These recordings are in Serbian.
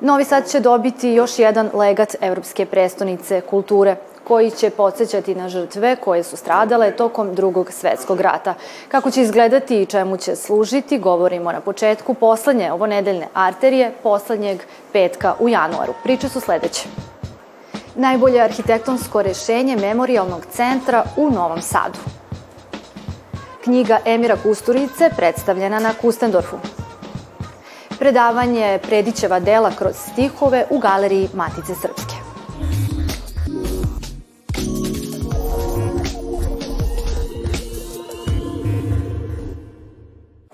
Novi Sad će dobiti još jedan legat Evropske prestonice kulture koji će podsjećati na žrtve koje su stradale tokom drugog svetskog rata. Kako će izgledati i čemu će služiti, govorimo na početku poslednje ovo nedeljne arterije, poslednjeg petka u januaru. Priče su sledeće. Najbolje arhitektonsko rešenje memorialnog centra u Novom Sadu. Knjiga Emira Kusturice predstavljena na Kustendorfu. Predavanje Predićeva dela kroz stihove u galeriji Matice Srpske.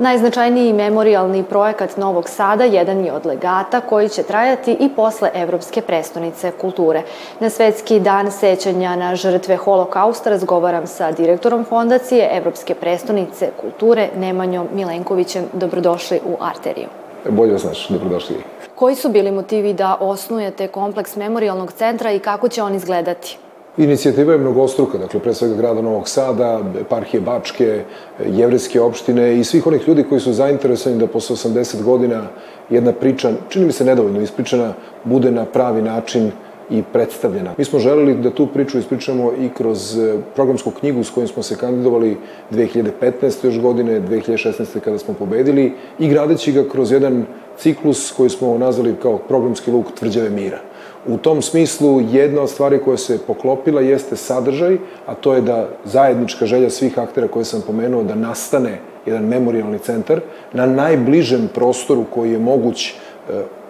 Najznačajniji memorialni projekat Novog Sada jedan je od legata koji će trajati i posle Evropske prestonice kulture. Na Svetski dan sećanja na žrtve holokausta razgovaram sa direktorom fondacije Evropske prestonice kulture Nemanjom Milenkovićem. Dobrodošli u Arteriju. Bolje znaš, dobrodošli. Koji su bili motivi da osnujete kompleks memorialnog centra i kako će on izgledati? Inicijativa je mnogostruka, dakle, pre svega grada Novog Sada, eparhije Bačke, jevreske opštine i svih onih ljudi koji su zainteresovani da posle 80 godina jedna priča, čini mi se nedovoljno ispričana, bude na pravi način i predstavljena. Mi smo želeli da tu priču ispričamo i kroz e, programsku knjigu s kojom smo se kandidovali 2015. još godine, 2016. kada smo pobedili i gradeći ga kroz jedan ciklus koji smo nazvali kao programski luk tvrđave mira. U tom smislu jedna od stvari koja se poklopila jeste sadržaj, a to je da zajednička želja svih aktera koje sam pomenuo da nastane jedan memorialni centar na najbližem prostoru koji je moguć e,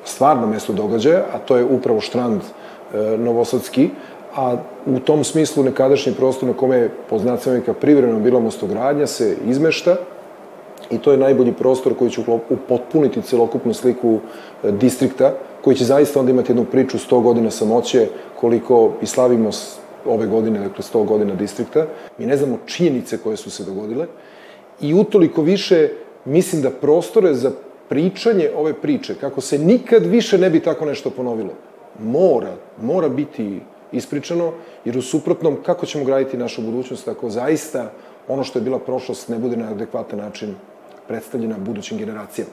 stvarno mesto događaja, a to je upravo štrand e, Novosadski, a u tom smislu nekadašnji prostor na kome je po znacima privremeno bila mostogradnja se izmešta i to je najbolji prostor koji će upotpuniti celokupnu sliku e, distrikta, koji će zaista onda imati jednu priču 100 godina samoće, koliko i slavimo ove godine, dakle 100 godina distrikta. Mi ne znamo činjenice koje su se dogodile i utoliko više mislim da prostore za pričanje ove priče, kako se nikad više ne bi tako nešto ponovilo, mora, mora biti ispričano, jer u suprotnom kako ćemo graditi našu budućnost ako zaista ono što je bila prošlost ne bude na adekvatan način predstavljena budućim generacijama.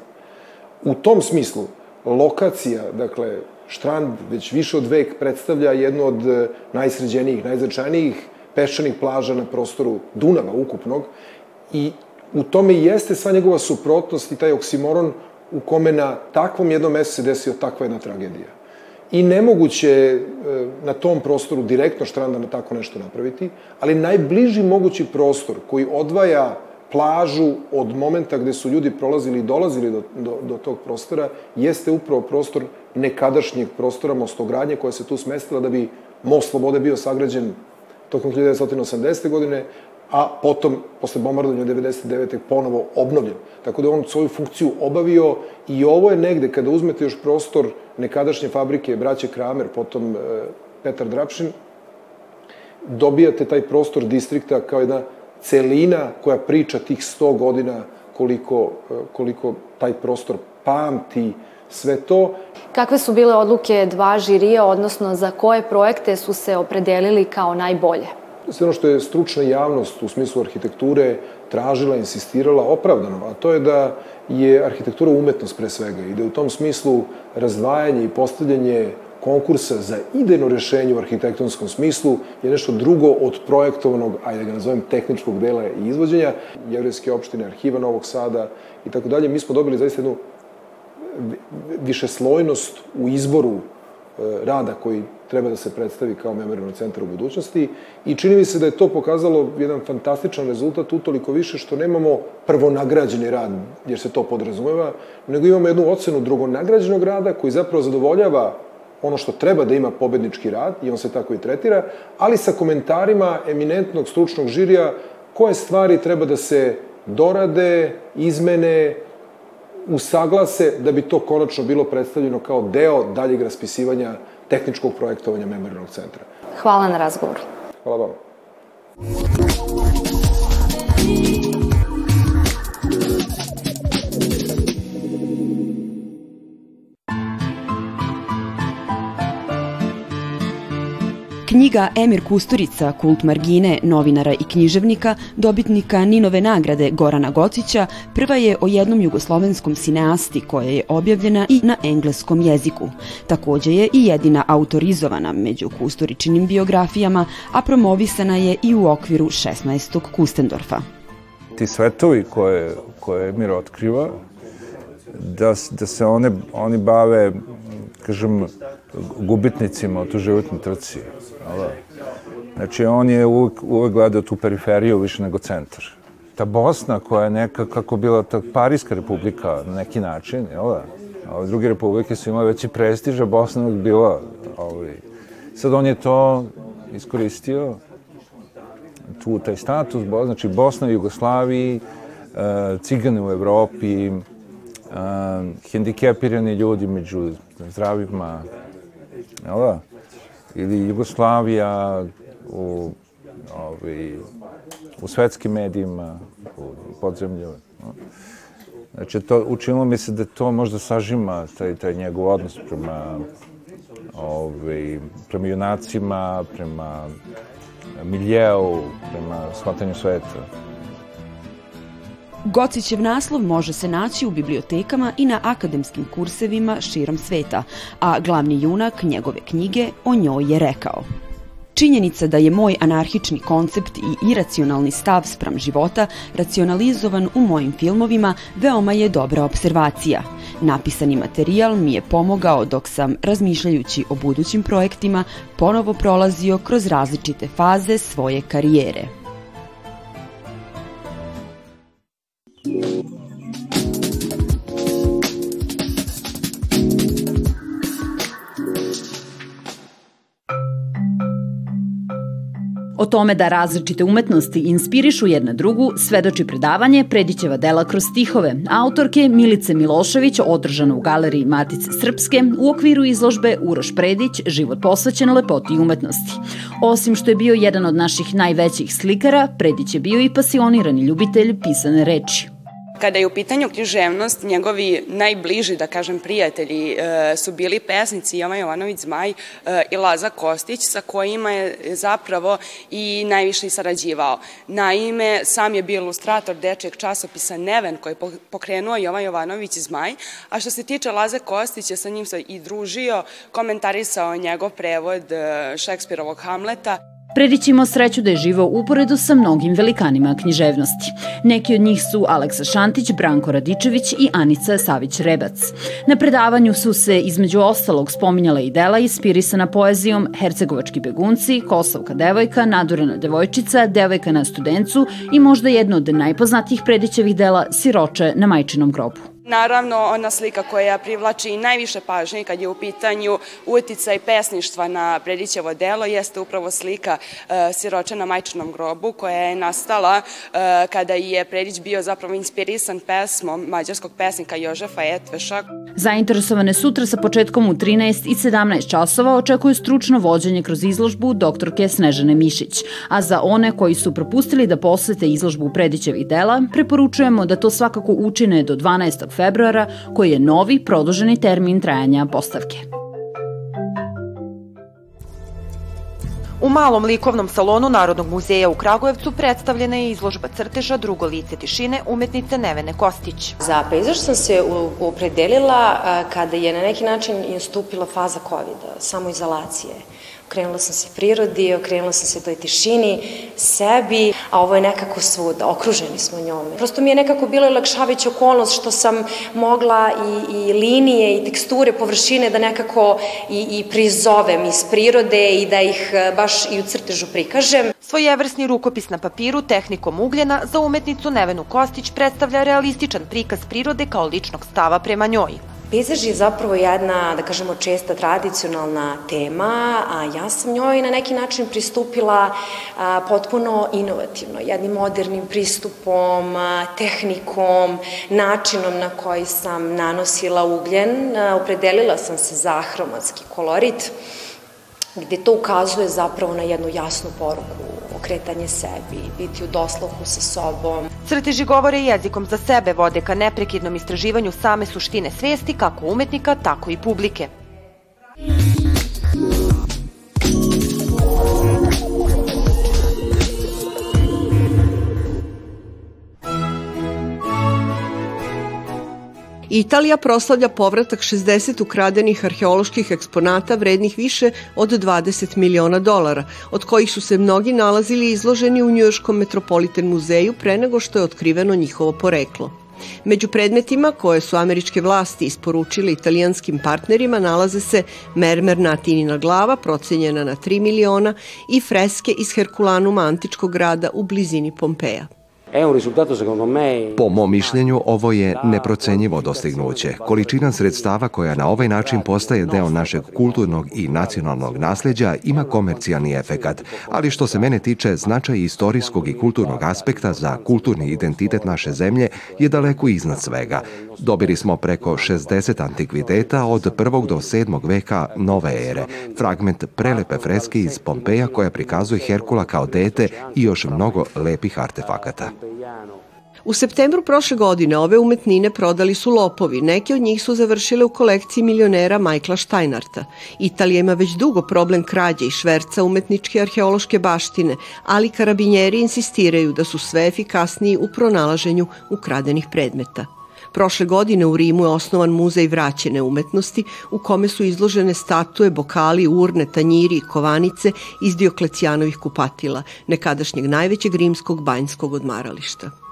U tom smislu, lokacija, dakle, Štrand već više od vek predstavlja jednu od e, najsređenijih, najznačajnijih peščanih plaža na prostoru Dunava ukupnog i u tome i jeste sva njegova suprotnost i taj oksimoron u kome na takvom jednom mestu se desio takva jedna tragedija. I nemoguće je e, na tom prostoru direktno Štranda na tako nešto napraviti, ali najbliži mogući prostor koji odvaja plažu od momenta gde su ljudi prolazili i dolazili do, do, do tog prostora, jeste upravo prostor nekadašnjeg prostora mostogradnje koja se tu smestila da bi most Slobode bio sagrađen tokom 1980. godine, a potom, posle bombardovanja 99. ponovo obnovljen. Tako da on svoju funkciju obavio i ovo je negde, kada uzmete još prostor nekadašnje fabrike braće Kramer, potom e, Petar Drapšin, dobijate taj prostor distrikta kao jedna celina koja priča tih 100 godina koliko, koliko taj prostor pamti sve to. Kakve su bile odluke dva žirija, odnosno za koje projekte su se opredelili kao najbolje? Sve ono što je stručna javnost u smislu arhitekture tražila, insistirala opravdano, a to je da je arhitektura umetnost pre svega i da u tom smislu razdvajanje i postavljanje konkursa za idejno rešenje u arhitektonskom smislu je nešto drugo od projektovanog, ajde ga nazovem, tehničkog dela i izvođenja, Jevrijske opštine, Arhiva Novog Sada i tako dalje. Mi smo dobili zaista jednu višeslojnost u izboru e, rada koji treba da se predstavi kao memorialni centar u budućnosti i čini mi se da je to pokazalo jedan fantastičan rezultat utoliko više što nemamo prvonagrađeni rad, jer se to podrazumeva, nego imamo jednu ocenu drugonagrađenog rada koji zapravo zadovoljava ono što treba da ima pobednički rad i on se tako i tretira, ali sa komentarima eminentnog stručnog žirija koje stvari treba da se dorade, izmene, usaglase da bi to konačno bilo predstavljeno kao deo daljeg raspisivanja tehničkog projektovanja memorialnog centra. Hvala na razgovoru. Hvala vam. Knjiga Emir Kusturica, kult margine, novinara i književnika, dobitnika Ninove nagrade Gorana Gocića, prva je o jednom jugoslovenskom sineasti koja je objavljena i na engleskom jeziku. Takođe je i jedina autorizovana među Kusturičinim biografijama, a promovisana je i u okviru 16. Kustendorfa. Ti svetovi koje, koje Emir otkriva, da, da se one, oni bave, kažem, gubitnicima u tu životnoj trci. Da? Znači, on je uvek, uvek gledao tu periferiju više nego centar. Ta Bosna koja je neka, kako bila ta Parijska republika na neki način, jel da? A ove druge republike su imale veći prestiž, a Bosna je bila, ovaj, sad on je to iskoristio, tu taj status, znači Bosna i Jugoslaviji, e, cigane u Evropi, e, hendikepirani ljudi među zdravima, jel da? Ili Jugoslavija u, ovi, u svetskim medijima, u podzemlju. Znači, to, učinilo mi se da to možda sažima taj, taj njegov odnos prema, ovi, prema junacima, prema miljeu, prema shvatanju sveta. Gocićev naslov može se naći u bibliotekama i na akademskim kursevima širom sveta, a glavni junak njegove knjige o njoj je rekao Činjenica da je moj anarhični koncept i iracionalni stav spram života racionalizovan u mojim filmovima veoma je dobra observacija. Napisani materijal mi je pomogao dok sam, razmišljajući o budućim projektima, ponovo prolazio kroz različite faze svoje karijere. O tome da različite umetnosti inspirišu jedna drugu svedoči predavanje Predićeva dela kroz stihove autorke Milice Milošević održano u galeriji Matice Srpske u okviru izložbe Uroš Predić Život posvećen lepoti i umetnosti. Osim što je bio jedan od naših najvećih slikara, Predić je bio i pasionirani ljubitelj pisane reči. Kada je u pitanju književnost, njegovi najbliži, da kažem, prijatelji e, su bili pesnici Jovan Jovanović Zmaj e, i Laza Kostić, sa kojima je zapravo i najviše i sarađivao. Naime, sam je bio ilustrator dečeg časopisa Neven, koji je pokrenuo Jovan Jovanović Zmaj, a što se tiče Laze Kostića, sa njim se i družio, komentarisao njegov prevod e, Šekspirovog Hamleta, Predić imao sreću da je živao uporedu sa mnogim velikanima književnosti. Neki od njih su Aleksa Šantić, Branko Radičević i Anica Savić-Rebac. Na predavanju su se između ostalog spominjala i dela inspirisana poezijom Hercegovački begunci, Kosovka devojka, Nadurena devojčica, Devojka na studencu i možda jedno od najpoznatijih Predićevih dela Siroče na majčinom grobu. Naravno, ona slika koja privlači najviše pažnje kad je u pitanju uticaj pesništva na Predićevo delo jeste upravo slika e, Siroče na majčinom grobu koja je nastala e, kada je Predić bio zapravo inspirisan pesmom mađarskog pesnika Jožefa Etveša. Zainteresovane sutra sa početkom u 13 i 17 časova očekuju stručno vođenje kroz izložbu doktorke Snežane Mišić, a za one koji su propustili da posete izložbu Predićevih dela, preporučujemo da to svakako učine do 12 februara, koji je novi produženi termin trajanja postavke. U malom likovnom salonu Narodnog muzeja u Kragujevcu predstavljena je izložba crteža Drugo lice tišine umetnice Nevene Kostić. Za pejzaž sam se opredelila kada je na neki način istupila faza COVID-a, samoizolacije okrenula sam se prirodi, okrenula sam se toj tišini, sebi, a ovo je nekako svuda, okruženi smo njome. Prosto mi je nekako bilo olakšaveć okolnost što sam mogla i, i linije i teksture, površine da nekako i, i prizovem iz prirode i da ih e, baš i u crtežu prikažem. Svojevrsni rukopis na papiru tehnikom ugljena za umetnicu Nevenu Kostić predstavlja realističan prikaz prirode kao ličnog stava prema njoj. Pejzaž je zapravo jedna, da kažemo, česta tradicionalna tema, a ja sam njoj na neki način pristupila a, potpuno inovativno, jednim modernim pristupom, a, tehnikom, načinom na koji sam nanosila ugljen. A, opredelila sam se za hromatski kolorit, gde to ukazuje zapravo na jednu jasnu poruku okretanje sebi, biti u doslohu sa sobom. Crteži govore jezikom za sebe vode ka neprekidnom istraživanju same suštine svesti kako umetnika, tako i publike. Italija proslavlja povratak 60 ukradenih arheoloških eksponata vrednih više od 20 miliona dolara, od kojih su se mnogi nalazili izloženi u Njujorškom Metropolitan muzeju pre nego što je otkriveno njihovo poreklo. Među predmetima koje su američke vlasti isporučile italijanskim partnerima nalaze se mermerna Atinina glava procenjena na 3 miliona i freske iz Herkulanuma antičkog grada u blizini Pompeja. Po mom mišljenju, ovo je neprocenjivo dostignuće. Količina sredstava koja na ovaj način postaje deo našeg kulturnog i nacionalnog nasleđa ima komercijalni efekat, ali što se mene tiče, značaj istorijskog i kulturnog aspekta za kulturni identitet naše zemlje je daleko iznad svega. Dobili smo preko 60 antikviteta od 1. do 7. veka nove ere, fragment prelepe freske iz Pompeja koja prikazuje Herkula kao dete i još mnogo lepih artefakata. U septembru prošle godine ove umetnine prodali su lopovi. Neke od njih su završile u kolekciji milionera Majkla Steinarta. Italija ima već dugo problem krađe i šverca umetničke arheološke baštine, ali karabinjeri insistiraju da su sve efikasniji u pronalaženju ukradenih predmeta. Prošle godine u Rimu je osnovan muzej vraćene umetnosti u kome su izložene statue, bokali, urne, tanjiri i kovanice iz Dioklecijanovih kupatila, nekadašnjeg najvećeg rimskog banjskog odmarališta.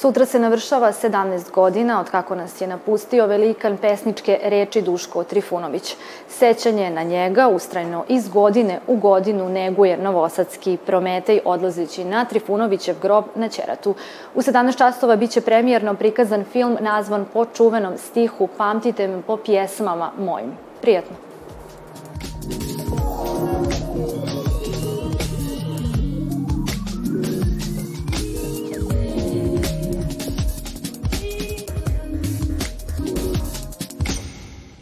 Sutra se navršava 17 godina od kako nas je napustio velikan pesničke reči Duško Trifunović. Sećanje na njega ustrajno iz godine u godinu neguje novosadski Prometej odlazeći na Trifunovićev grob na Ćeratu. U 17 časova biće premijerno prikazan film nazvan po čuvenom stihu Pamtite me po pjesmama mojim. Prijetno!